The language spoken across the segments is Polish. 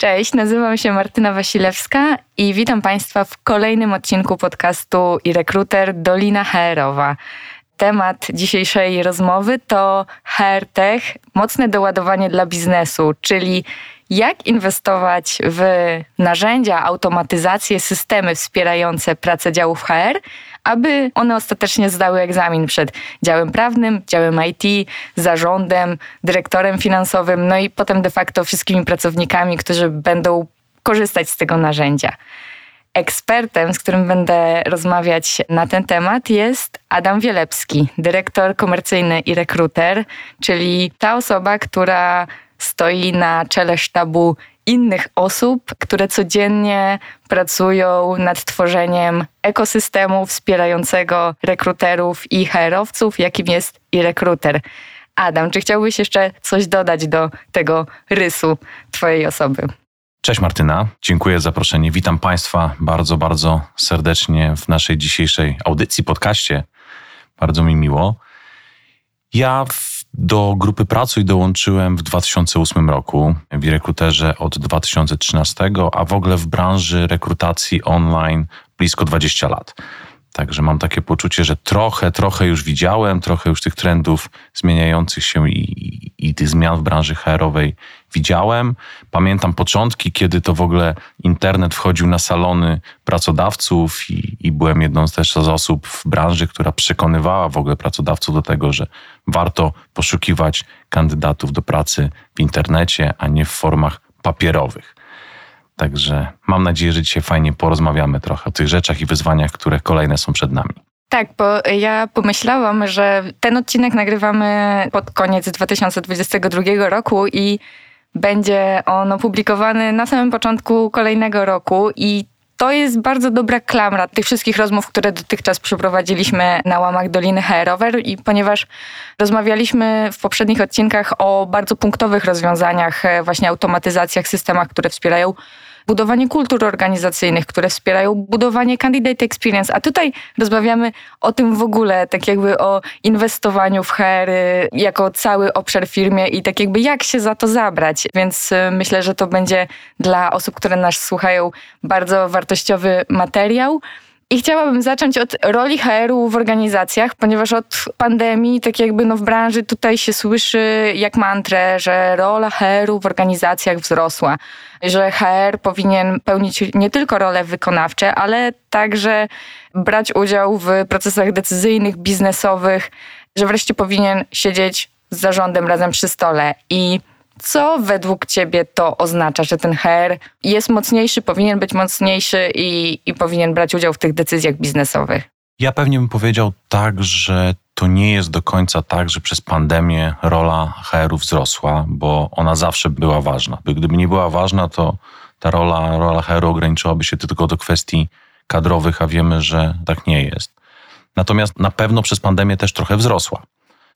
Cześć, nazywam się Martyna Wasilewska i witam Państwa w kolejnym odcinku podcastu i rekruter Dolina HR-owa. Temat dzisiejszej rozmowy to HR Tech, mocne doładowanie dla biznesu, czyli jak inwestować w narzędzia, automatyzację, systemy wspierające pracę działów HR, aby one ostatecznie zdały egzamin przed działem prawnym, działem IT, zarządem, dyrektorem finansowym, no i potem de facto wszystkimi pracownikami, którzy będą korzystać z tego narzędzia. Ekspertem, z którym będę rozmawiać na ten temat, jest Adam Wielepski, dyrektor komercyjny i rekruter, czyli ta osoba, która stoi na czele sztabu innych osób, które codziennie pracują nad tworzeniem ekosystemu wspierającego rekruterów i HR-owców, jakim jest i rekruter. Adam, czy chciałbyś jeszcze coś dodać do tego rysu Twojej osoby? Cześć Martyna, dziękuję za zaproszenie. Witam Państwa bardzo, bardzo serdecznie w naszej dzisiejszej audycji, podcaście. Bardzo mi miło. Ja do grupy Pracuj dołączyłem w 2008 roku w rekruterze od 2013, a w ogóle w branży rekrutacji online blisko 20 lat. Także mam takie poczucie, że trochę, trochę już widziałem, trochę już tych trendów zmieniających się i, i, i tych zmian w branży HR-owej widziałem. Pamiętam początki, kiedy to w ogóle internet wchodził na salony pracodawców i, i byłem jedną z też z osób w branży, która przekonywała w ogóle pracodawców do tego, że warto poszukiwać kandydatów do pracy w internecie, a nie w formach papierowych. Także mam nadzieję, że dzisiaj fajnie porozmawiamy trochę o tych rzeczach i wyzwaniach, które kolejne są przed nami. Tak, bo ja pomyślałam, że ten odcinek nagrywamy pod koniec 2022 roku i będzie on opublikowany na samym początku kolejnego roku i to jest bardzo dobra klamra tych wszystkich rozmów, które dotychczas przeprowadziliśmy na łamach Doliny HR i ponieważ rozmawialiśmy w poprzednich odcinkach o bardzo punktowych rozwiązaniach, e, właśnie automatyzacjach, systemach, które wspierają budowanie kultur organizacyjnych, które wspierają budowanie candidate experience. A tutaj rozmawiamy o tym w ogóle, tak jakby o inwestowaniu w HR jako cały obszar firmie i tak jakby jak się za to zabrać. Więc y, myślę, że to będzie dla osób, które nas słuchają, bardzo wartościowy materiał. I chciałabym zacząć od roli HR-u w organizacjach, ponieważ od pandemii, tak jakby no w branży tutaj się słyszy jak mantrę, że rola HR-u w organizacjach wzrosła, że HR powinien pełnić nie tylko role wykonawcze, ale także brać udział w procesach decyzyjnych, biznesowych, że wreszcie powinien siedzieć z zarządem razem przy stole. I co według Ciebie to oznacza, że ten HR jest mocniejszy, powinien być mocniejszy i, i powinien brać udział w tych decyzjach biznesowych? Ja pewnie bym powiedział tak, że to nie jest do końca tak, że przez pandemię rola HR-u wzrosła, bo ona zawsze była ważna. Gdyby nie była ważna, to ta rola, rola HR-u ograniczyłaby się tylko do kwestii kadrowych, a wiemy, że tak nie jest. Natomiast na pewno przez pandemię też trochę wzrosła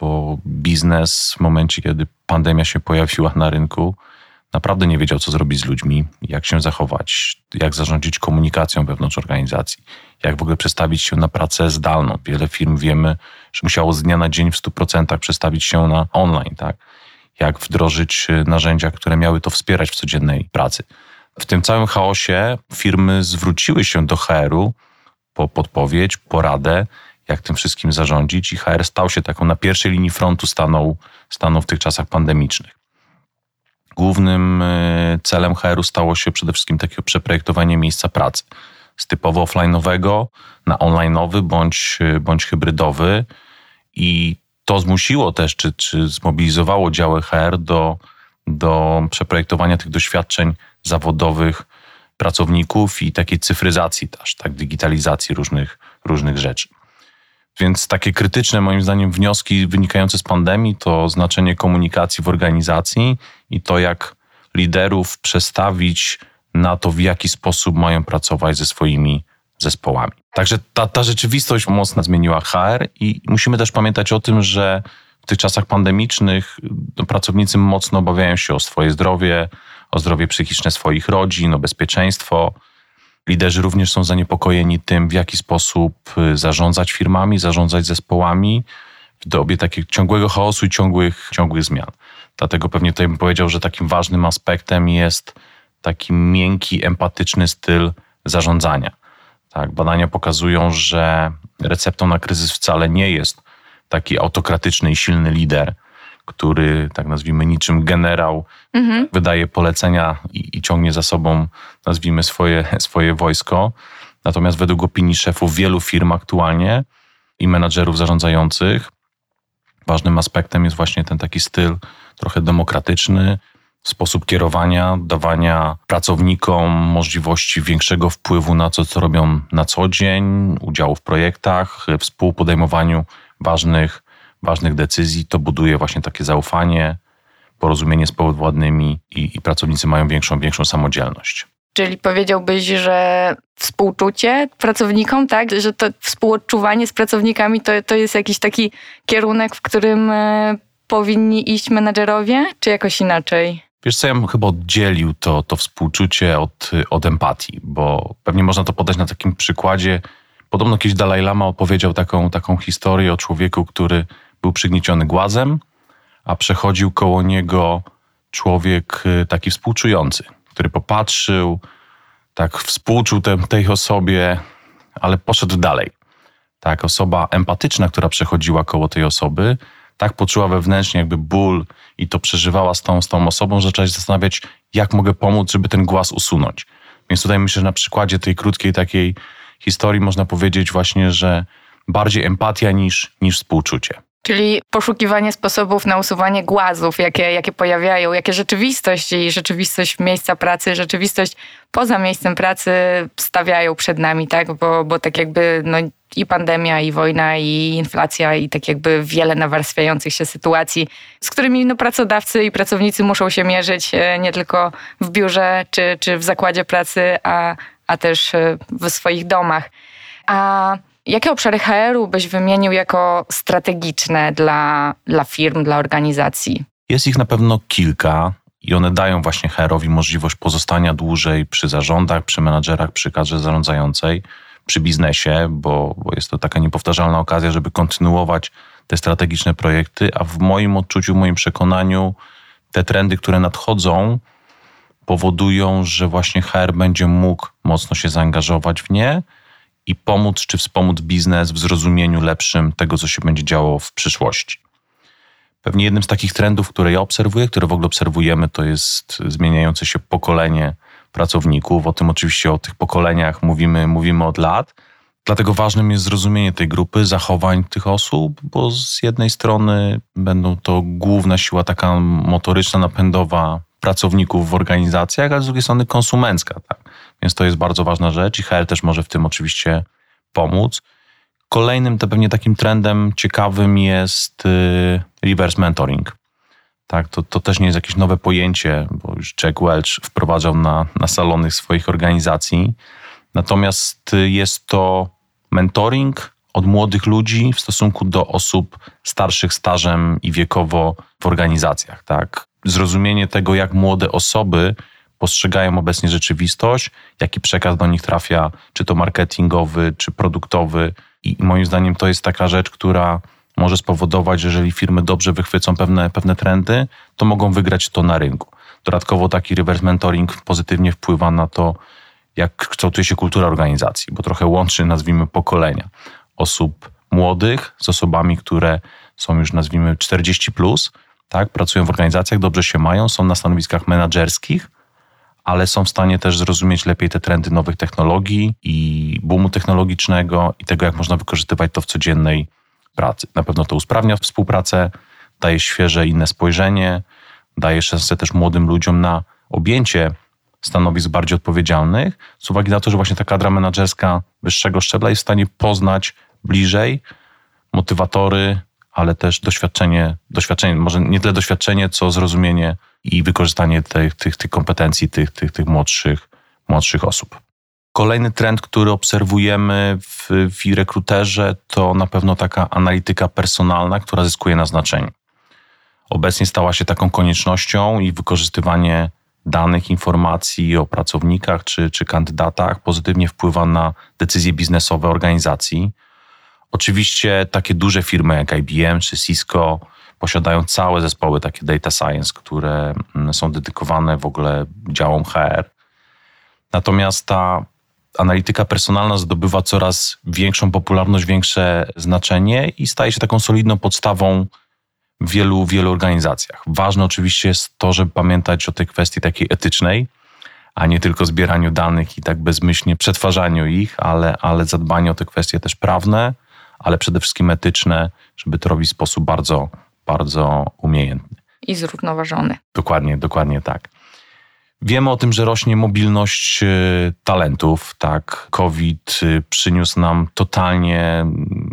bo biznes w momencie, kiedy pandemia się pojawiła na rynku, naprawdę nie wiedział, co zrobić z ludźmi, jak się zachować, jak zarządzić komunikacją wewnątrz organizacji, jak w ogóle przestawić się na pracę zdalną. Wiele firm wiemy, że musiało z dnia na dzień w 100% przestawić się na online, tak? Jak wdrożyć narzędzia, które miały to wspierać w codziennej pracy. W tym całym chaosie firmy zwróciły się do HR-u po podpowiedź, poradę, jak tym wszystkim zarządzić i HR stał się taką na pierwszej linii frontu stanął, stanął w tych czasach pandemicznych. Głównym e, celem HR-u stało się przede wszystkim takie przeprojektowanie miejsca pracy z typowo offline'owego na online'owy bądź, e, bądź hybrydowy i to zmusiło też, czy, czy zmobilizowało działy HR do, do przeprojektowania tych doświadczeń zawodowych pracowników i takiej cyfryzacji też, tak, digitalizacji różnych, różnych rzeczy. Więc takie krytyczne, moim zdaniem, wnioski wynikające z pandemii to znaczenie komunikacji w organizacji i to, jak liderów przestawić na to, w jaki sposób mają pracować ze swoimi zespołami. Także ta, ta rzeczywistość mocno zmieniła HR i musimy też pamiętać o tym, że w tych czasach pandemicznych no, pracownicy mocno obawiają się o swoje zdrowie, o zdrowie psychiczne swoich rodzin, o bezpieczeństwo. Liderzy również są zaniepokojeni tym, w jaki sposób y, zarządzać firmami, zarządzać zespołami w dobie takiego ciągłego chaosu i ciągłych, ciągłych zmian. Dlatego pewnie tutaj bym powiedział, że takim ważnym aspektem jest taki miękki, empatyczny styl zarządzania. Tak, badania pokazują, że receptą na kryzys wcale nie jest taki autokratyczny i silny lider, który, tak nazwijmy, niczym generał, mhm. wydaje polecenia i, i, ciągnie za sobą, nazwijmy, swoje, swoje wojsko. Natomiast według opinii szefów wielu firm aktualnie i menadżerów zarządzających, ważnym aspektem jest właśnie ten taki styl trochę demokratyczny, sposób kierowania, dawania pracownikom możliwości większego wpływu na to, co robią na co dzień, udziału w projektach, współpodejmowaniu ważnych, ważnych decyzji. To buduje właśnie takie zaufanie, porozumienie z powodwładnymi i, i pracownicy mają większą, większą samodzielność. Czyli powiedziałbyś, że współczucie pracownikom, tak? Że to współodczuwanie z pracownikami to, to jest jakiś taki kierunek, w którym e, powinni iść menadżerowie, czy jakoś inaczej? Wiesz co, ja bym chyba oddzielił to, to współczucie od, od empatii, bo pewnie można to podać na takim przykładzie. Podobno kiedyś Dalai Lama opowiedział taką, taką historię o człowieku, który był przygnieciony głazem, a przechodził koło niego człowiek y, taki współczujący, który popatrzył, tak współczuł te, tej osobie, ale poszedł dalej. Tak, osoba empatyczna, która przechodziła koło tej osoby, tak poczuła wewnętrznie jakby ból i to przeżywała z tą, z tą osobą, że zaczęła się zastanawiać, jak mogę pomóc, żeby ten głaz usunąć. Więc tutaj myślę, że na przykładzie tej krótkiej takiej historii można powiedzieć właśnie, że bardziej empatia niż, niż współczucie. Czyli poszukiwanie sposobów na usuwanie głazów, jakie, jakie pojawiają, jakie rzeczywistość i rzeczywistość miejsca pracy, rzeczywistość poza miejscem pracy stawiają przed nami, tak? Bo, bo tak jakby no, i pandemia, i wojna, i inflacja, i tak jakby wiele nawarstwiających się sytuacji, z którymi no, pracodawcy i pracownicy muszą się mierzyć e, nie tylko w biurze czy, czy w zakładzie pracy, a, a też e, w swoich domach. A Jakie obszary HR-u byś wymienił jako strategiczne dla, dla firm, dla organizacji? Jest ich na pewno kilka i one dają właśnie HR-owi możliwość pozostania dłużej przy zarządach, przy menadżerach, przy kadrze zarządzającej, przy biznesie, bo, bo jest to taka niepowtarzalna okazja, żeby kontynuować te strategiczne projekty, a w moim odczuciu, w moim przekonaniu, te trendy, które nadchodzą, powodują, że właśnie HR będzie mógł mocno się zaangażować w nie i pomóc czy wspomóc biznes w zrozumieniu lepszym tego, co się będzie działo w przyszłości. Pewnie jednym z takich trendów, które ja obserwuję, które w ogóle obserwujemy, to jest zmieniające się pokolenie pracowników. O tym oczywiście, o tych pokoleniach mówimy, mówimy od lat. Dlatego ważnym jest zrozumienie tej grupy, zachowań tych osób, bo z jednej strony będą to główna siła taka motoryczna, napędowa pracowników w organizacjach, a z drugiej strony konsumencka. Tak? Więc to jest bardzo ważna rzecz i HR też może w tym oczywiście pomóc. Kolejnym to pewnie takim trendem ciekawym jest y, reverse mentoring. Tak, to, to też nie jest jakieś nowe pojęcie, bo już Jack Welch wprowadzał na, na salony swoich organizacji. Natomiast y, jest to mentoring od młodych ludzi w stosunku do osób starszych stażem i wiekowo w organizacjach. Tak? Zrozumienie tego, jak młode osoby postrzegają obecnie rzeczywistość, jaki przekaz do nich trafia, czy to marketingowy, czy produktowy. I moim zdaniem to jest taka rzecz, która może spowodować, że jeżeli firmy dobrze wychwycą pewne, pewne trendy, to mogą wygrać to na rynku. Dodatkowo taki reverse mentoring pozytywnie wpływa na to, jak kształtuje się kultura organizacji, bo trochę łączy, nazwijmy, pokolenia osób młodych z osobami, które są już, nazwijmy, 40 plus, tak, pracują w organizacjach, dobrze się mają, są na stanowiskach menedżerskich, ale są w stanie też zrozumieć lepiej te trendy nowych technologii i boomu technologicznego i tego, jak można wykorzystywać to w codziennej pracy. Na pewno to usprawnia współpracę, daje świeże, inne spojrzenie, daje szansę też młodym ludziom na objęcie stanowisk bardziej odpowiedzialnych, z uwagi na to, że właśnie ta kadra menedżerska wyższego szczebla jest w stanie poznać bliżej motywatory, ale też doświadczenie, doświadczenie, może nie tyle doświadczenie, co zrozumienie i wykorzystanie tych, tych, tych kompetencji tych, tych, tych młodszych, młodszych osób. Kolejny trend, który obserwujemy w, w rekruterze, to na pewno taka analityka personalna, która zyskuje na znaczeniu. Obecnie stała się taką koniecznością i wykorzystywanie danych, informacji o pracownikach czy, czy kandydatach pozytywnie wpływa na decyzje biznesowe organizacji. Oczywiście takie duże firmy jak IBM czy Cisco posiadają całe zespoły takie data science, które mm, są dedykowane w ogóle działom HR. Natomiast ta analityka personalna zdobywa coraz większą popularność, większe znaczenie i staje się taką solidną podstawą w wielu, wielu organizacjach. Ważne oczywiście jest to, żeby pamiętać o tej kwestii takiej etycznej, a nie tylko zbieraniu danych i tak bezmyślnie przetwarzaniu ich, ale, ale zadbanie o te kwestie też prawne, ale przede wszystkim etyczne, żeby to robić w sposób bardzo, bardzo umiejętny. I zrównoważony. Dokładnie, dokładnie tak. Wiemy o tym, że rośnie mobilność y, talentów. Tak, COVID y, przyniósł nam totalnie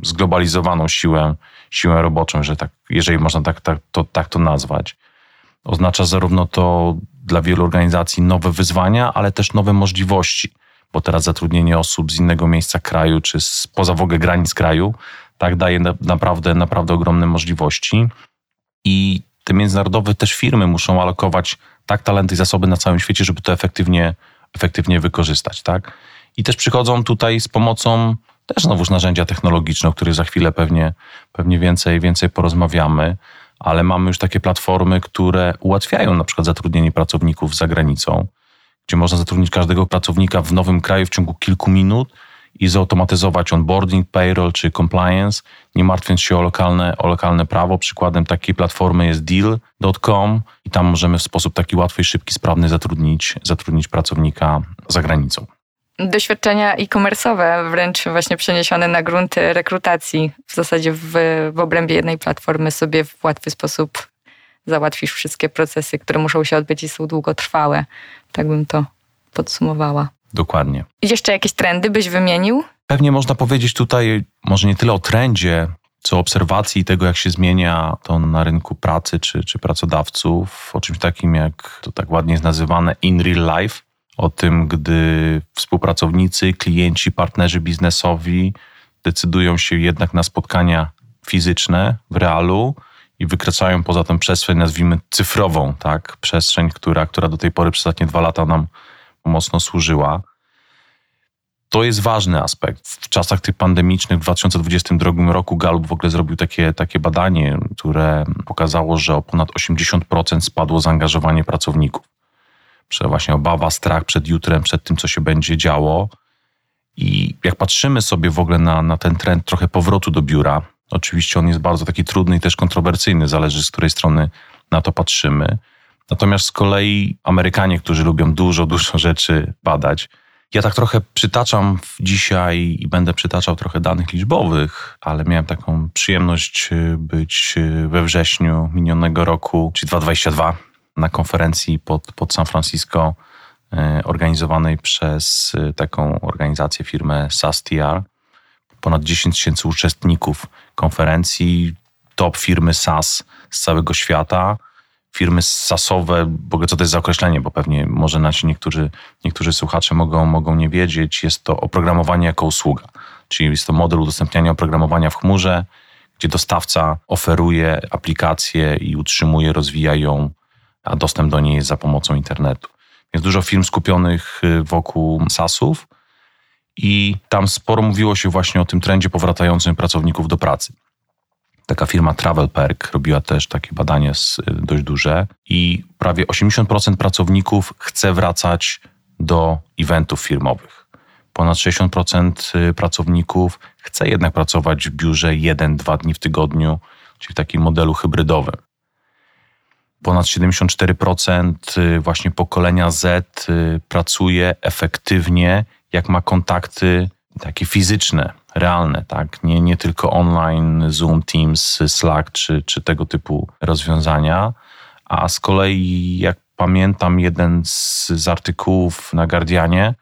zglobalizowaną siłę, siłę roboczą, że tak, jeżeli można tak, tak, to, tak to nazwać. Oznacza zarówno to dla wielu organizacji nowe wyzwania, ale też nowe możliwości, bo teraz zatrudnienie osób z innego miejsca kraju czy spoza w ogóle granic kraju tak daje naprawdę, naprawdę ogromne możliwości. I te międzynarodowe też firmy muszą alokować tak talenty i zasoby na całym świecie, żeby to efektywnie, efektywnie wykorzystać. Tak? I też przychodzą tutaj z pomocą też znowuż narzędzia technologiczne, o których za chwilę pewnie, pewnie więcej, więcej porozmawiamy, ale mamy już takie platformy, które ułatwiają na przykład zatrudnienie pracowników za granicą, gdzie można zatrudnić każdego pracownika w nowym kraju w ciągu kilku minut i zautomatyzować onboarding, payroll czy compliance, nie martwiąc się o lokalne, o lokalne prawo. Przykładem takiej platformy jest deal.com i tam możemy w sposób taki łatwy, szybki, sprawny zatrudnić, zatrudnić pracownika za granicą. Doświadczenia e-commerce'owe, wręcz właśnie przeniesione na grunty rekrutacji. W zasadzie w, w obrębie jednej platformy sobie w łatwy sposób załatwisz wszystkie procesy, które muszą się odbyć i są długotrwałe. Tak bym to podsumowała. Dokładnie. Jeszcze jakieś trendy byś wymienił? Pewnie można powiedzieć tutaj, może nie tyle o trendzie, co obserwacji tego, jak się zmienia to na rynku pracy czy, czy pracodawców, o czymś takim jak to tak ładnie jest nazywane in real life, o tym, gdy współpracownicy, klienci, partnerzy biznesowi decydują się jednak na spotkania fizyczne w realu i wykraczają poza tę przestrzeń, nazwijmy cyfrową, tak? Przestrzeń, która, która do tej pory przez ostatnie dwa lata nam mocno służyła. To jest ważny aspekt. W czasach tych pandemicznych w 2022 roku Gallup w ogóle zrobił takie, takie badanie, które pokazało, że o ponad 80% spadło zaangażowanie pracowników. Przez właśnie obawa, strach przed jutrem, przed tym, co się będzie działo. I jak patrzymy sobie w ogóle na, na ten trend trochę powrotu do biura, oczywiście on jest bardzo taki trudny i też kontrowersyjny, zależy z której strony na to patrzymy. Natomiast z kolei Amerykanie, którzy lubią dużo, dużo rzeczy badać, ja tak trochę przytaczam dzisiaj i będę przytaczał trochę danych liczbowych, ale miałem taką przyjemność y, być y, we wrześniu minionego roku, czyli 2022, na konferencji pod, pod San Francisco, y, organizowanej przez taką organizację, firmę SaaSTR. Ponad 10 tysięcy uczestników konferencji, top firmy SaaS z całego świata. Firmy sasowe, w ogóle co to jest za określenie, bo pewnie może nasi niektórzy, niektórzy słuchacze mogą, mogą nie wiedzieć, jest to oprogramowanie jako usługa, czyli jest to model udostępniania oprogramowania w chmurze, gdzie dostawca oferuje aplikację i utrzymuje, rozwija ją, a dostęp do niej jest za pomocą internetu. Jest dużo firm skupionych y, wokół SaaSów i tam sporo mówiło się właśnie o tym trendzie powracającym pracowników do pracy. Taka firma Travel Perk robiła też takie badanie dość duże i prawie 80% pracowników chce wracać do eventów firmowych. Ponad 60% y, pracowników chce jednak pracować w biurze 1-2 dni w tygodniu, czyli w takim modelu hybrydowym. Ponad 74% y, właśnie pokolenia Z y, pracuje efektywnie, jak ma kontakty takie fizyczne, realne, tak? Nie, nie tylko online, Zoom, Teams, Slack czy, czy tego typu rozwiązania. A z kolei, jak pamiętam, jeden z, z artykułów na Guardianie,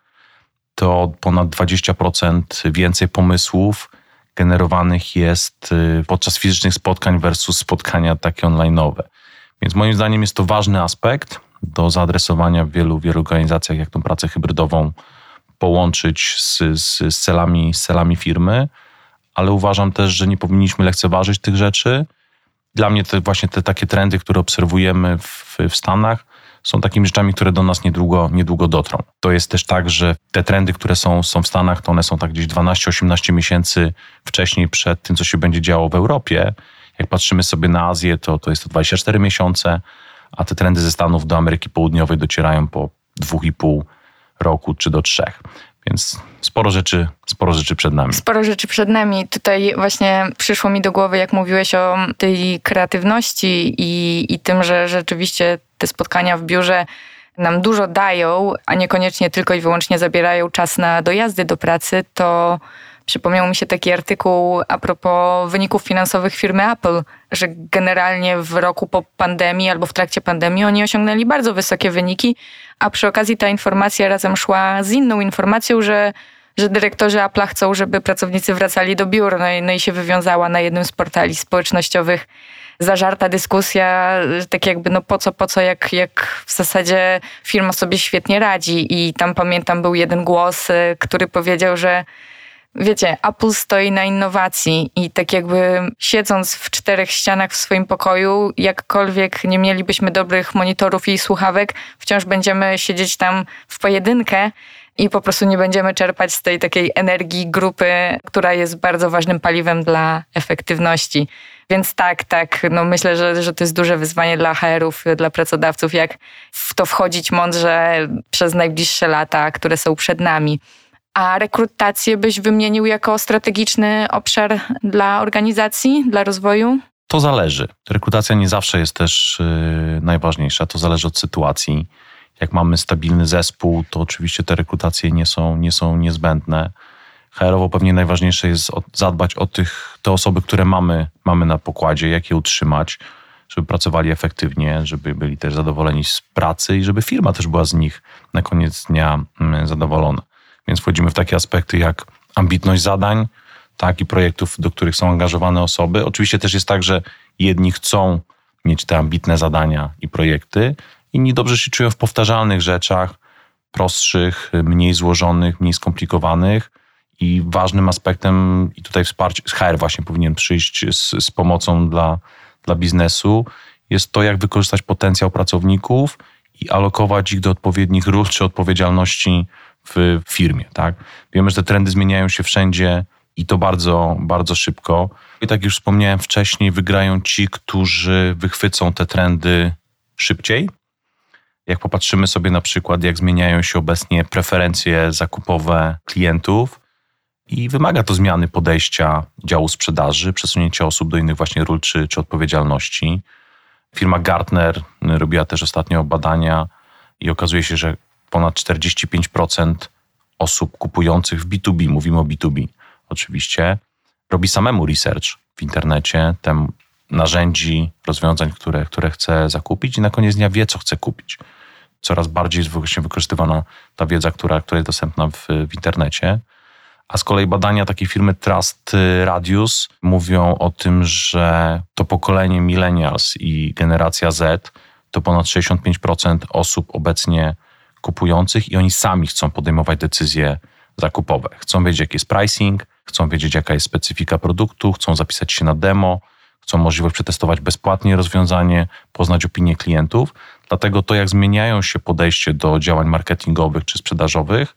to ponad 20% więcej pomysłów generowanych jest y, podczas fizycznych spotkań versus spotkania takie online'owe. Więc moim zdaniem jest to ważny aspekt do zaadresowania w wielu, wielu organizacjach, jak tą pracę hybrydową połączyć z, z, z, celami, z celami firmy, ale uważam też, że nie powinniśmy lekceważyć tych rzeczy. Dla mnie te właśnie te takie trendy, które obserwujemy w, w Stanach, są takimi rzeczami, które do nas niedługo, niedługo dotrą. To jest też tak, że te trendy, które są, są w Stanach, to one są tak gdzieś 12-18 miesięcy wcześniej przed tym, co się będzie działo w Europie. Jak patrzymy sobie na Azję, to, to jest to 24 miesiące, a te trendy ze Stanów do Ameryki Południowej docierają po 2,5 roku czy do trzech. Więc sporo rzeczy, sporo rzeczy przed nami. Sporo rzeczy przed nami. Tutaj właśnie przyszło mi do głowy, jak mówiłeś o tej kreatywności i, i tym, że rzeczywiście te spotkania w biurze nam dużo dają, a niekoniecznie tylko i wyłącznie zabierają czas na dojazdy do pracy, to przypomniał mi się taki artykuł a propos wyników finansowych firmy Apple, że generalnie w roku po pandemii albo w trakcie pandemii oni osiągnęli bardzo wysokie wyniki, a przy okazji ta informacja razem szła z inną informacją, że że dyrektorzy Apple chcą, żeby pracownicy wracali do biur. No i, no i się wywiązała na jednym z portali społecznościowych zażarta dyskusja, tak jakby no po co, po co, jak, jak w zasadzie firma sobie świetnie radzi. I tam pamiętam był jeden głos, y, który powiedział, że wiecie, Apple stoi na innowacji i tak jakby siedząc w czterech ścianach w swoim pokoju, jakkolwiek nie mielibyśmy dobrych monitorów i słuchawek, wciąż będziemy siedzieć tam w pojedynkę i po prostu nie będziemy czerpać z tej takiej energii grupy, która jest bardzo ważnym paliwem dla efektywności. Więc tak, tak, no myślę, że, że to jest duże wyzwanie dla HR-ów, dla pracodawców, jak w to wchodzić mądrze przez najbliższe lata, które są przed nami. A rekrutację byś wymienił jako strategiczny obszar dla organizacji, dla rozwoju? To zależy. Rekrutacja nie zawsze jest też yy, najważniejsza. To zależy od sytuacji. Jak mamy stabilny zespół, to oczywiście te rekrutacje nie są, nie są niezbędne. HR-owo pewnie najważniejsze jest zadbać o tych, te osoby, które mamy, mamy na pokładzie, jak je utrzymać, żeby pracowali efektywnie, żeby byli też zadowoleni z pracy i żeby firma też była z nich na koniec dnia mm, zadowolona. Więc wchodzimy w takie aspekty jak ambitność zadań, tak, i projektów, do których są angażowane osoby. Oczywiście też jest tak, że jedni chcą mieć te ambitne zadania i projekty, inni dobrze się czują w powtarzalnych rzeczach, prostszych, mniej złożonych, mniej skomplikowanych. I ważnym aspektem, i tutaj wsparcie, HR właśnie powinien przyjść z, z pomocą dla, dla biznesu, jest to, jak wykorzystać potencjał pracowników i alokować ich do odpowiednich ról czy odpowiedzialności w firmie. Tak? Wiemy, że te trendy zmieniają się wszędzie i to bardzo, bardzo szybko. I tak już wspomniałem wcześniej, wygrają ci, którzy wychwycą te trendy szybciej. Jak popatrzymy sobie na przykład, jak zmieniają się obecnie preferencje zakupowe klientów, i wymaga to zmiany podejścia działu sprzedaży, przesunięcia osób do innych właśnie ról czy, czy odpowiedzialności. Firma Gartner robiła też ostatnio badania i okazuje się, że ponad 45% osób kupujących w B2B, mówimy o B2B oczywiście, robi samemu research w internecie, tem narzędzi, rozwiązań, które, które chce zakupić i na koniec dnia wie, co chce kupić. Coraz bardziej jest właśnie wykorzystywana ta wiedza, która, która jest dostępna w, w internecie. A z kolei badania takiej firmy Trust Radius mówią o tym, że to pokolenie millennials i generacja Z to ponad 65% osób obecnie kupujących i oni sami chcą podejmować decyzje zakupowe. Chcą wiedzieć, jaki jest pricing, chcą wiedzieć, jaka jest specyfika produktu, chcą zapisać się na demo, chcą możliwość przetestować bezpłatnie rozwiązanie, poznać opinię klientów. Dlatego to, jak zmieniają się podejście do działań marketingowych czy sprzedażowych,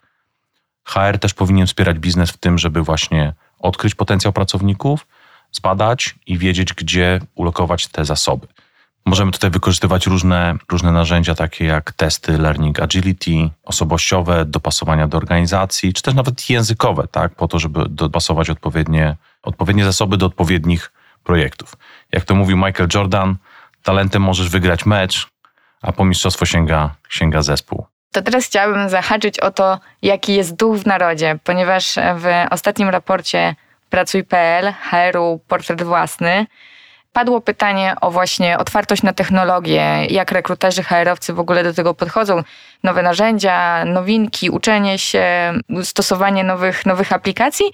HR też powinien wspierać biznes w tym, żeby właśnie odkryć potencjał pracowników, zbadać i wiedzieć, gdzie ulokować te zasoby. Możemy tutaj wykorzystywać różne, różne narzędzia, takie jak testy learning agility, osobowościowe, dopasowania do organizacji, czy też nawet językowe, tak, po to, żeby dopasować odpowiednie, odpowiednie zasoby do odpowiednich projektów. Jak to mówił Michael Jordan, talentem możesz wygrać mecz, a po mistrzostwo sięga, sięga zespół. To teraz chciałabym zahaczyć o to, jaki jest duch w narodzie, ponieważ w ostatnim raporcie Pracuj.pl HR-u Portret Własny padło pytanie o właśnie otwartość na technologię, jak rekruterzy HR-owcy w ogóle do tego podchodzą. Nowe narzędzia, nowinki, uczenie się, stosowanie nowych, nowych aplikacji.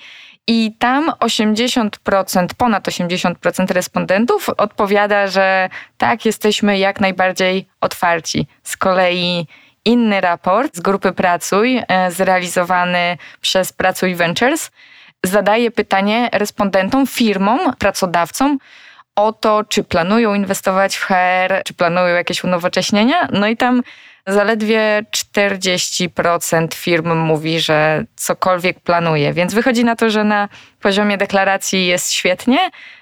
I tam 80%, ponad 80% respondentów odpowiada, że tak, jesteśmy jak najbardziej otwarci. Z kolei inny raport z grupy Pracuj, e, zrealizowany przez Pracuj Ventures, zadaje pytanie respondentom, firmom, pracodawcom o to, czy planują inwestować w HR, czy planują jakieś unowocześnienia. No i tam zaledwie 40% firm mówi, że cokolwiek planuje. Więc wychodzi na to, że na poziomie deklaracji jest świetnie,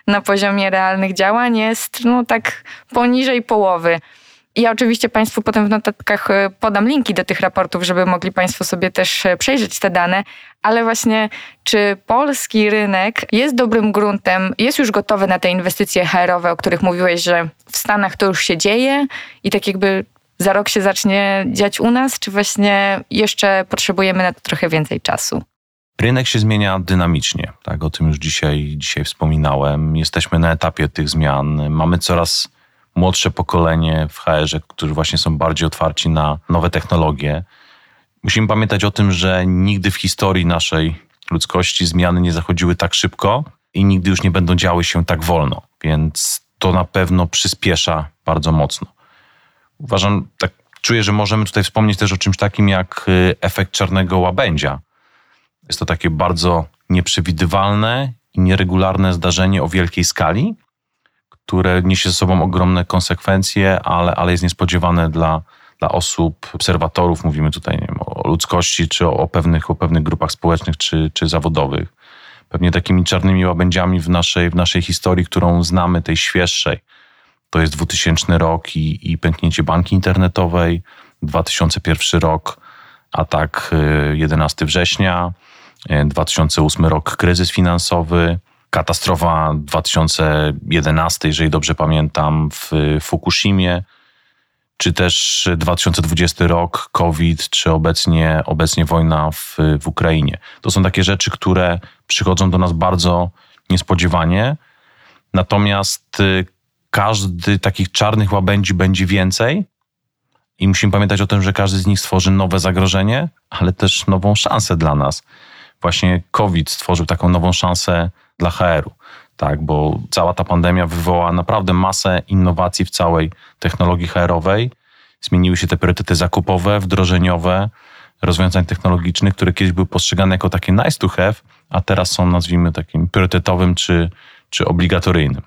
na poziomie realnych działań jest no tak poniżej połowy. Ja oczywiście Państwu potem w notatkach e, podam linki do tych raportów, żeby mogli Państwo sobie też e, przejrzeć te dane, ale właśnie czy polski rynek jest dobrym gruntem, jest już gotowy na te inwestycje HR-owe, o których mówiłeś, że w Stanach to już się dzieje i tak jakby za rok się zacznie dziać u nas, czy właśnie jeszcze potrzebujemy na to trochę więcej czasu? Rynek się zmienia dynamicznie, tak? O tym już dzisiaj, dzisiaj wspominałem. Jesteśmy na etapie tych zmian. Mamy coraz młodsze pokolenie w HR-ze, którzy właśnie są bardziej otwarci na nowe technologie. Musimy pamiętać o tym, że nigdy w historii naszej ludzkości zmiany nie zachodziły tak szybko i nigdy już nie będą działy się tak wolno, więc to na pewno przyspiesza bardzo mocno. Uważam, tak czuję, że możemy tutaj wspomnieć też o czymś takim jak y, efekt czarnego łabędzia. Jest to takie bardzo nieprzewidywalne i nieregularne zdarzenie o wielkiej skali, które niesie ze sobą ogromne konsekwencje, ale, ale jest niespodziewane dla, dla osób, obserwatorów. Mówimy tutaj wiem, o ludzkości, czy o, o, pewnych, o pewnych grupach społecznych, czy, czy zawodowych. Pewnie takimi czarnymi łabędziami w naszej, w naszej historii, którą znamy, tej świeższej. To jest 2000 rok i, i pęknięcie banki internetowej, 2001 rok, atak 11 y, września, 2008 y, rok kryzys finansowy, katastrofa 2011, jeżeli dobrze pamiętam, w Fukushimie, czy też 2020 rok, COVID, czy obecnie, obecnie wojna w, w Ukrainie. To są takie rzeczy, które przychodzą do nas bardzo niespodziewanie. Natomiast y, każdy takich czarnych łabędzi będzie więcej. I musimy pamiętać o tym, że każdy z nich stworzy nowe zagrożenie, ale też nową szansę dla nas. Właśnie COVID stworzył taką nową szansę dla HR-u. Tak, bo cała ta pandemia wywołała naprawdę masę innowacji w całej technologii HR-owej. Zmieniły się te priorytety zakupowe, wdrożeniowe, rozwiązań technologicznych, które kiedyś były postrzegane jako takie nice to have, a teraz są nazwijmy takim priorytetowym czy, czy obligatoryjnym.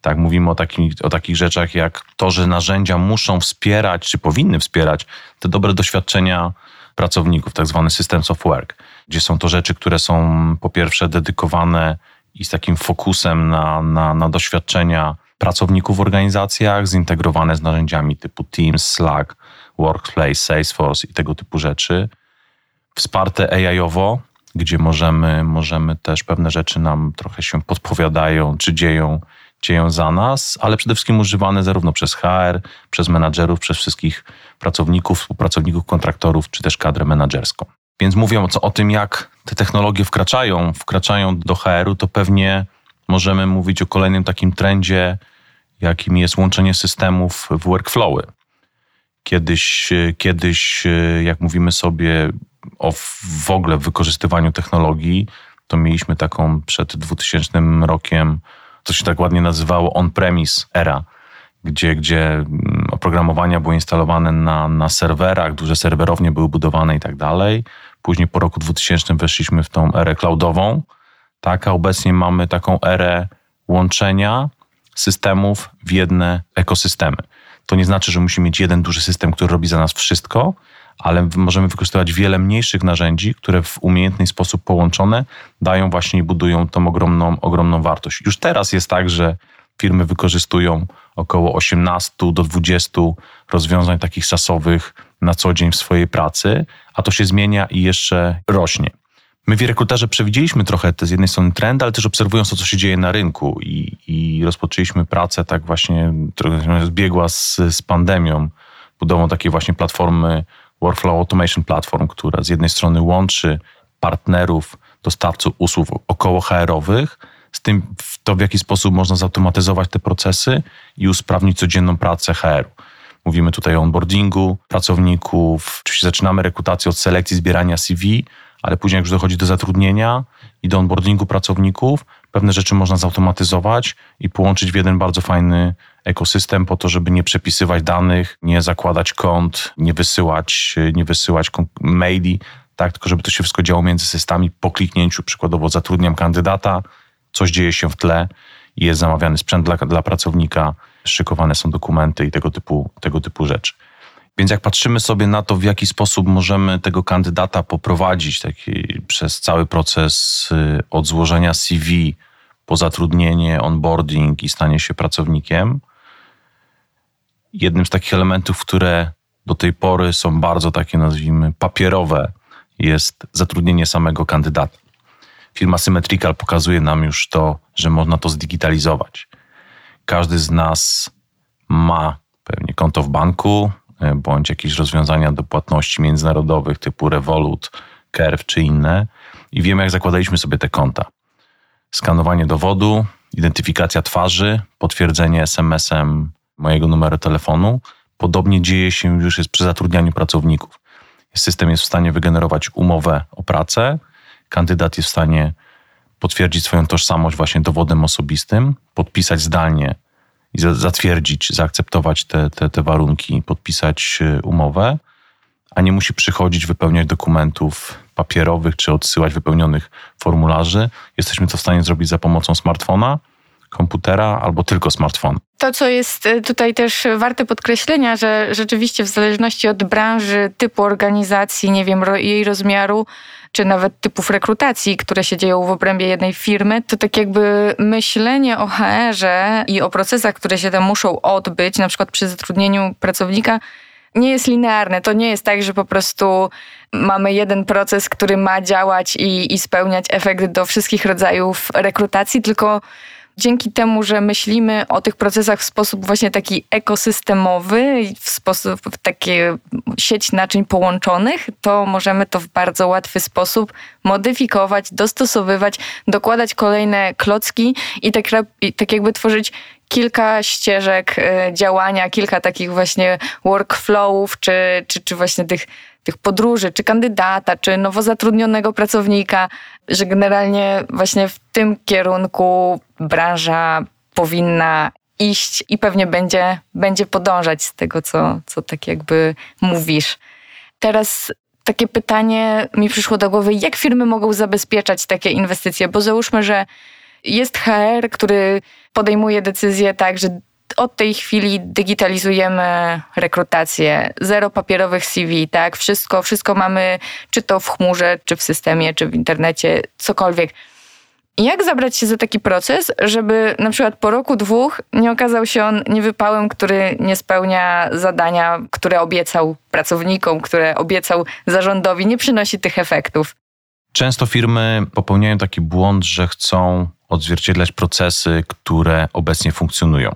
Tak, mówimy o, takich, o takich rzeczach jak to, że narzędzia muszą wspierać, czy powinny wspierać te dobre doświadczenia pracowników, tak zwany systems of work, gdzie są to rzeczy, które są po pierwsze dedykowane i z takim fokusem na, na, na doświadczenia pracowników w organizacjach, zintegrowane z narzędziami typu Teams, Slack, Workplace, Salesforce i tego typu rzeczy. Wsparte AI-owo, gdzie możemy, możemy też pewne rzeczy nam trochę się podpowiadają, czy dzieją, dzieją za nas, ale przede wszystkim używane zarówno przez HR, przez menadżerów, przez wszystkich pracowników, współpracowników, kontraktorów, czy też kadrę menadżerską. Więc mówiąc o tym, jak te technologie wkraczają, wkraczają do HR-u, to pewnie możemy mówić o kolejnym takim trendzie, jakim jest łączenie systemów w workflowy. Kiedyś, kiedyś jak mówimy sobie o w ogóle wykorzystywaniu technologii, to mieliśmy taką przed 2000 rokiem, to się tak ładnie nazywało on-premise era, gdzie, gdzie mm, oprogramowania były instalowane na, na serwerach, duże serwerownie były budowane i tak dalej. Później po roku 2000 weszliśmy w tą erę cloudową, tak, a obecnie mamy taką erę łączenia systemów w jedne ekosystemy. To nie znaczy, że musimy mieć jeden duży system, który robi za nas wszystko, ale możemy wykorzystywać wiele mniejszych narzędzi, które w umiejętny sposób połączone dają właśnie i budują tą ogromną, ogromną wartość. Już teraz jest tak, że firmy wykorzystują około 18 do 20 rozwiązań takich sasowych na co dzień w swojej pracy, a to się zmienia i jeszcze rośnie. My w rekruterze przewidzieliśmy trochę te z jednej strony trendy, ale też obserwując to, co się dzieje na rynku i, i rozpoczęliśmy pracę tak właśnie, która zbiegła z, z pandemią, budową takiej właśnie platformy Workflow Automation Platform, która z jednej strony łączy partnerów, dostawców usług około HR-owych, z tym w to, w jaki sposób można zautomatyzować te procesy i usprawnić codzienną pracę HR-u. Mówimy tutaj o onboardingu pracowników. Oczywiście zaczynamy rekrutację od selekcji, zbierania CV, ale później jak już dochodzi do zatrudnienia i do onboardingu pracowników, pewne rzeczy można zautomatyzować i połączyć w jeden bardzo fajny ekosystem po to, żeby nie przepisywać danych, nie zakładać kont, nie wysyłać, nie wysyłać maili, tak, tylko żeby to się wszystko działo między systemami. Po kliknięciu przykładowo zatrudniam kandydata, coś dzieje się w tle jest zamawiany sprzęt dla, dla pracownika, szykowane są dokumenty i tego typu, tego typu rzeczy. Więc jak patrzymy sobie na to, w jaki sposób możemy tego kandydata poprowadzić taki, przez cały proces y, od złożenia CV po zatrudnienie, onboarding i stanie się pracownikiem, Jednym z takich elementów, które do tej pory są bardzo takie, nazwijmy, papierowe, jest zatrudnienie samego kandydata. Firma Symmetrical pokazuje nam już to, że można to zdigitalizować. Każdy z nas ma pewnie konto w banku, e, bądź jakieś rozwiązania do płatności międzynarodowych typu Revolut, Curve czy inne i wiemy, jak zakładaliśmy sobie te konta. Skanowanie dowodu, identyfikacja twarzy, potwierdzenie SMS-em mojego numeru telefonu. Podobnie dzieje się już jest przy zatrudnianiu pracowników. System jest w stanie wygenerować umowę o pracę, kandydat jest w stanie potwierdzić swoją tożsamość właśnie dowodem osobistym, podpisać zdalnie i zatwierdzić, zaakceptować te, te, te warunki, podpisać e, umowę, a nie musi przychodzić, wypełniać dokumentów papierowych czy odsyłać wypełnionych formularzy. Jesteśmy to w stanie zrobić za pomocą smartfona, komputera albo tylko smartfon. To, co jest e, tutaj też warte podkreślenia, że rzeczywiście w zależności od branży, typu organizacji, nie wiem, jej rozmiaru, czy nawet typów rekrutacji, które się dzieją w obrębie jednej firmy, to tak jakby myślenie o HR-ze i o procesach, które się tam muszą odbyć, na przykład przy zatrudnieniu pracownika, nie jest linearne. To nie jest tak, że po prostu mamy jeden proces, który ma działać i, i spełniać efekt do wszystkich rodzajów rekrutacji, tylko dzięki temu, że myślimy o tych procesach w sposób właśnie taki ekosystemowy, w sposób w takie sieć naczyń połączonych, to możemy to w bardzo łatwy sposób modyfikować, dostosowywać, dokładać kolejne klocki i tak, i tak jakby tworzyć kilka ścieżek e, działania, kilka takich właśnie workflowów, czy, czy, czy właśnie tych tych podróży, czy kandydata, czy nowo zatrudnionego pracownika, że generalnie właśnie w tym kierunku branża powinna iść i pewnie będzie, będzie podążać z tego, co, co tak jakby mówisz. Teraz takie pytanie mi przyszło do głowy, jak firmy mogą zabezpieczać takie inwestycje? Bo załóżmy, że jest HR, który podejmuje decyzję tak, że od tej chwili digitalizujemy rekrutację, zero papierowych CV, tak? Wszystko, wszystko mamy, czy to w chmurze, czy w systemie, czy w internecie, cokolwiek. Jak zabrać się za taki proces, żeby na przykład po roku, dwóch nie okazał się on niewypałem, który nie spełnia zadania, które obiecał pracownikom, które obiecał zarządowi, nie przynosi tych efektów? Często firmy popełniają taki błąd, że chcą odzwierciedlać procesy, które obecnie funkcjonują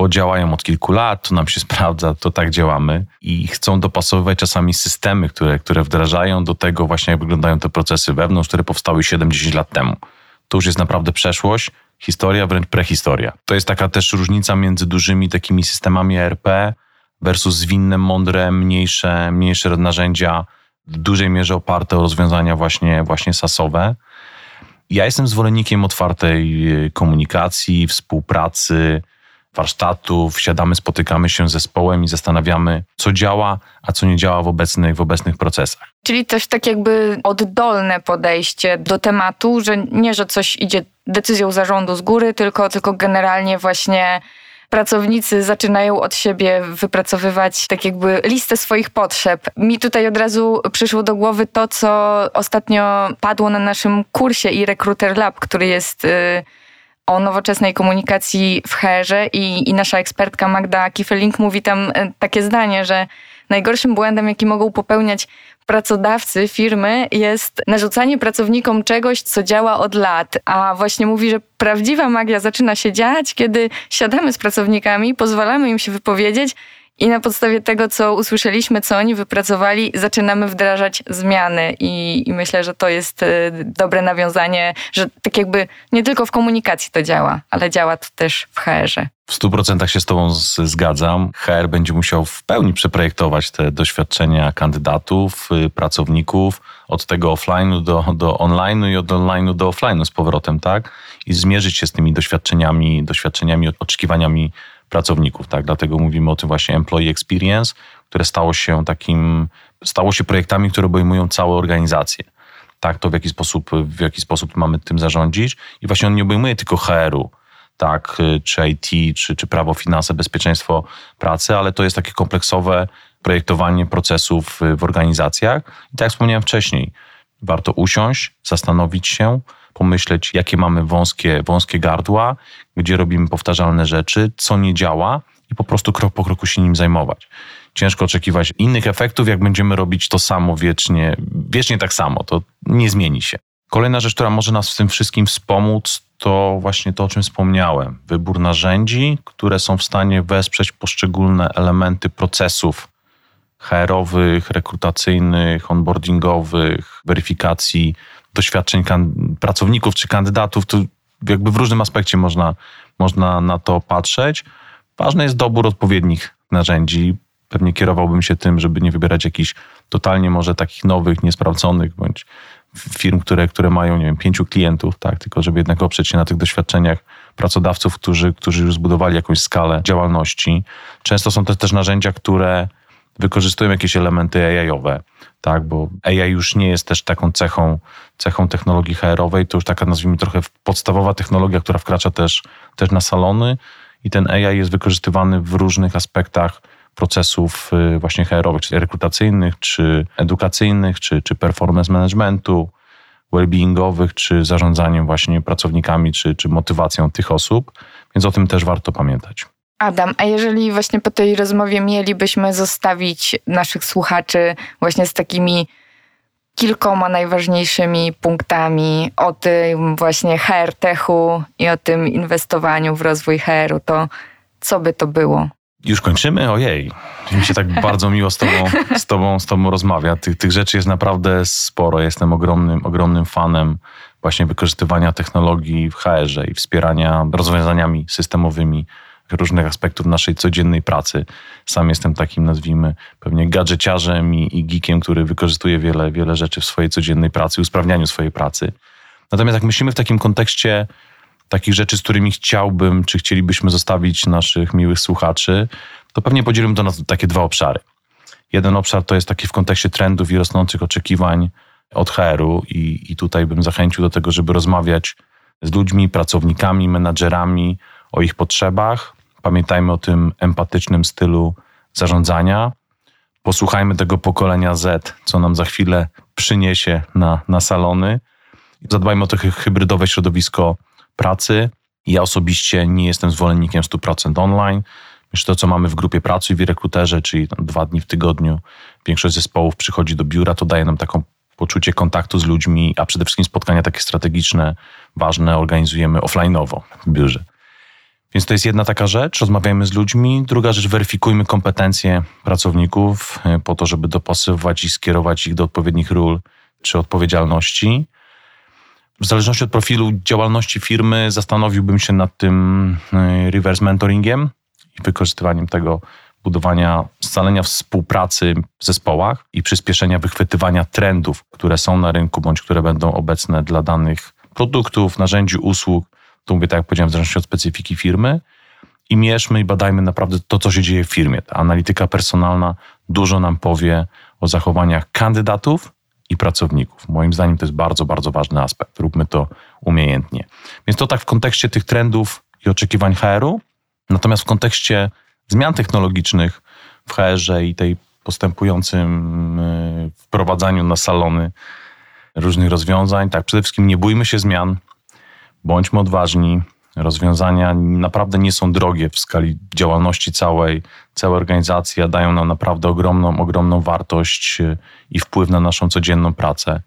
bo działają od kilku lat, to nam się sprawdza, to tak działamy i chcą dopasowywać czasami systemy, które, które wdrażają do tego właśnie, jak wyglądają te procesy wewnątrz, które powstały 70 lat temu. To już jest naprawdę przeszłość, historia, wręcz prehistoria. To jest taka też różnica między dużymi takimi systemami ERP versus zwinne, mądre, mniejsze, mniejsze narzędzia, w dużej mierze oparte o rozwiązania właśnie, właśnie sasowe. Ja jestem zwolennikiem otwartej komunikacji, współpracy, warsztatów, siadamy, spotykamy się z zespołem i zastanawiamy, co działa, a co nie działa w obecnych, w obecnych procesach. Czyli też tak jakby oddolne podejście do tematu, że nie, że coś idzie decyzją zarządu z góry, tylko, tylko generalnie właśnie pracownicy zaczynają od siebie wypracowywać tak jakby listę swoich potrzeb. Mi tutaj od razu przyszło do głowy to, co ostatnio padło na naszym kursie i Recruiter Lab, który jest... Yy, o nowoczesnej komunikacji w herze i, i nasza ekspertka Magda Kiefelink mówi tam e, takie zdanie, że najgorszym błędem, jaki mogą popełniać pracodawcy, firmy, jest narzucanie pracownikom czegoś, co działa od lat. A właśnie mówi, że prawdziwa magia zaczyna się dziać, kiedy siadamy z pracownikami, pozwalamy im się wypowiedzieć i na podstawie tego, co usłyszeliśmy, co oni wypracowali, zaczynamy wdrażać zmiany. I, I, myślę, że to jest e, dobre nawiązanie, że tak jakby nie tylko w komunikacji to działa, ale działa to też w HR-ze. W stu procentach się z Tobą zgadzam. HR będzie musiał w pełni przeprojektować te doświadczenia kandydatów, y, pracowników od tego offline'u do, do online'u i od online'u do offline'u z powrotem, tak? I zmierzyć się z tymi doświadczeniami, doświadczeniami, oczekiwaniami pracowników, tak? Dlatego mówimy o tym właśnie employee experience, które stało się takim, stało się projektami, które obejmują całe organizacje. Tak, to w jaki sposób, w jaki sposób mamy tym zarządzić i właśnie on nie obejmuje tylko HR-u, tak, czy IT, czy, czy prawo, finanse, bezpieczeństwo pracy, ale to jest takie kompleksowe projektowanie procesów w organizacjach. I tak jak wspomniałem wcześniej, warto usiąść, zastanowić się, pomyśleć, jakie mamy wąskie, wąskie gardła, gdzie robimy powtarzalne rzeczy, co nie działa i po prostu krok po kroku się nim zajmować. Ciężko oczekiwać innych efektów, jak będziemy robić to samo wiecznie, wiecznie tak samo. To nie zmieni się. Kolejna rzecz, która może nas w tym wszystkim wspomóc, to właśnie to, o czym wspomniałem. Wybór narzędzi, które są w stanie wesprzeć poszczególne elementy procesów HR-owych, rekrutacyjnych, onboardingowych, weryfikacji doświadczeń pracowników czy kandydatów. To jakby w różnym aspekcie można, można na to patrzeć. Ważny jest dobór odpowiednich narzędzi. Pewnie kierowałbym się tym, żeby nie wybierać jakichś totalnie może takich nowych, niesprawdzonych, bądź firm, które, które mają, nie wiem, pięciu klientów, tak, tylko żeby jednak oprzeć się na tych doświadczeniach pracodawców, którzy, którzy już zbudowali jakąś skalę działalności. Często są to też narzędzia, które wykorzystują jakieś elementy AI-owe, tak, bo AI już nie jest też taką cechą, cechą technologii HR-owej, to już taka nazwijmy trochę podstawowa technologia, która wkracza też, też na salony. I ten AI jest wykorzystywany w różnych aspektach procesów y, właśnie HR-owych, czy rekrutacyjnych, czy edukacyjnych, czy, czy performance managementu, well-beingowych, czy zarządzaniem właśnie pracownikami, czy, czy motywacją tych osób, więc o tym też warto pamiętać. Adam, a jeżeli właśnie po tej rozmowie mielibyśmy zostawić naszych słuchaczy właśnie z takimi kilkoma najważniejszymi punktami o tym właśnie HR techu i o tym inwestowaniu w rozwój HR-u, to co by to było? Już kończymy? Ojej. Mi się tak bardzo miło z tobą, z tobą, z tobą rozmawia. Tych, tych rzeczy jest naprawdę sporo. Jestem ogromnym, ogromnym fanem właśnie wykorzystywania technologii w HR-ze i wspierania rozwiązaniami systemowymi różnych aspektów naszej codziennej pracy. Sam jestem takim, nazwijmy, pewnie gadżeciarzem i, i geekiem, który wykorzystuje wiele, wiele rzeczy w swojej codziennej pracy, usprawnianiu swojej pracy. Natomiast jak myślimy w takim kontekście takich rzeczy, z którymi chciałbym, czy chcielibyśmy zostawić naszych miłych słuchaczy, to pewnie podzielimy to na takie dwa obszary. Jeden obszar to jest taki w kontekście trendów i rosnących oczekiwań od HR-u i, i tutaj bym zachęcił do tego, żeby rozmawiać z ludźmi, pracownikami, menadżerami o ich potrzebach, Pamiętajmy o tym empatycznym stylu zarządzania. Posłuchajmy tego pokolenia Z, co nam za chwilę przyniesie na, na salony. Zadbajmy o to hybrydowe środowisko pracy. Ja osobiście nie jestem zwolennikiem 100% online. Myślę, to co mamy w grupie pracy w rekruterze, czyli dwa dni w tygodniu, większość zespołów przychodzi do biura, to daje nam taką poczucie kontaktu z ludźmi, a przede wszystkim spotkania takie strategiczne, ważne organizujemy offline'owo w biurze. Więc to jest jedna taka rzecz, rozmawiajmy z ludźmi. Druga rzecz, weryfikujmy kompetencje pracowników e, po to, żeby dopasowywać i skierować ich do odpowiednich ról czy odpowiedzialności. W zależności od profilu działalności firmy zastanowiłbym się nad tym e, reverse mentoringiem i wykorzystywaniem tego budowania scalenia współpracy w zespołach i przyspieszenia wychwytywania trendów, które są na rynku bądź które będą obecne dla danych produktów, narzędzi, usług tu mówię, tak jak powiedziałem, w zależności od specyfiki firmy i mierzmy i badajmy naprawdę to, co się dzieje w firmie. Ta analityka personalna dużo nam powie o zachowaniach kandydatów i pracowników. Moim zdaniem to jest bardzo, bardzo ważny aspekt. Róbmy to umiejętnie. Więc to tak w kontekście tych trendów i oczekiwań HR-u. Natomiast w kontekście zmian technologicznych w HR-ze i tej postępującym y, wprowadzaniu na salony różnych rozwiązań, tak, przede wszystkim nie bójmy się zmian, Bądźmy odważni. Rozwiązania naprawdę nie są drogie w skali działalności całej, całej organizacji, a dają nam naprawdę ogromną, ogromną wartość y, i wpływ na naszą codzienną pracę.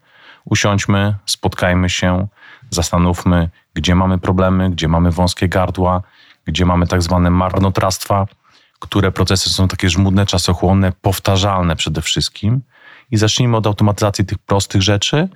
Usiądźmy, spotkajmy się, zastanówmy, gdzie mamy problemy, gdzie mamy wąskie gardła, gdzie mamy tak zwane marnotrawstwa, które procesy są takie żmudne, czasochłonne, powtarzalne przede wszystkim. I zacznijmy od automatyzacji tych prostych rzeczy,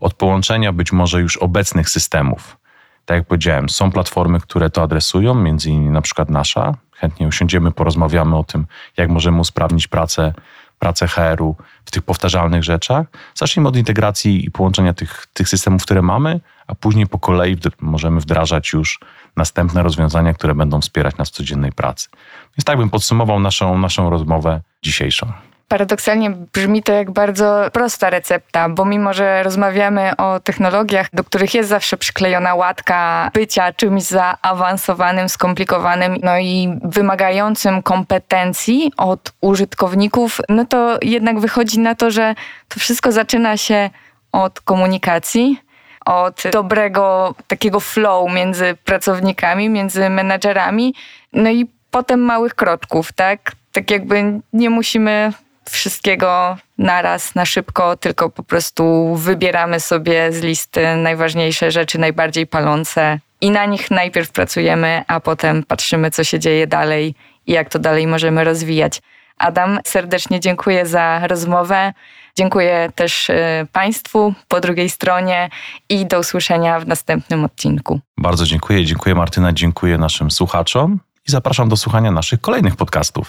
od połączenia być może już obecnych systemów tak jak powiedziałem, są platformy, które to adresują, między innymi na przykład nasza. Chętnie usiądziemy, porozmawiamy o tym, jak możemy usprawnić pracę, pracę HR-u w tych powtarzalnych rzeczach. Zacznijmy od integracji i połączenia tych, tych systemów, które mamy, a później po kolei możemy wdrażać już następne rozwiązania, które będą wspierać nas w codziennej pracy. Więc tak bym podsumował naszą, naszą rozmowę dzisiejszą paradoksalnie brzmi to jak bardzo prosta recepta, bo mimo, że rozmawiamy o technologiach, do których jest zawsze przyklejona łatka bycia czymś zaawansowanym, skomplikowanym, no i wymagającym kompetencji od użytkowników, no to jednak wychodzi na to, że to wszystko zaczyna się od komunikacji, od dobrego takiego flow między pracownikami, między menadżerami, no i potem małych kroczków, tak? Tak jakby nie musimy wszystkiego naraz, na szybko, tylko po prostu wybieramy sobie z listy najważniejsze rzeczy, najbardziej palące i na nich najpierw pracujemy, a potem patrzymy, co się dzieje dalej i jak to dalej możemy rozwijać. Adam, serdecznie dziękuję za rozmowę. Dziękuję też e, Państwu po drugiej stronie i do usłyszenia w następnym odcinku. Bardzo dziękuję. Dziękuję Martyna, dziękuję naszym słuchaczom i zapraszam do słuchania naszych kolejnych podcastów.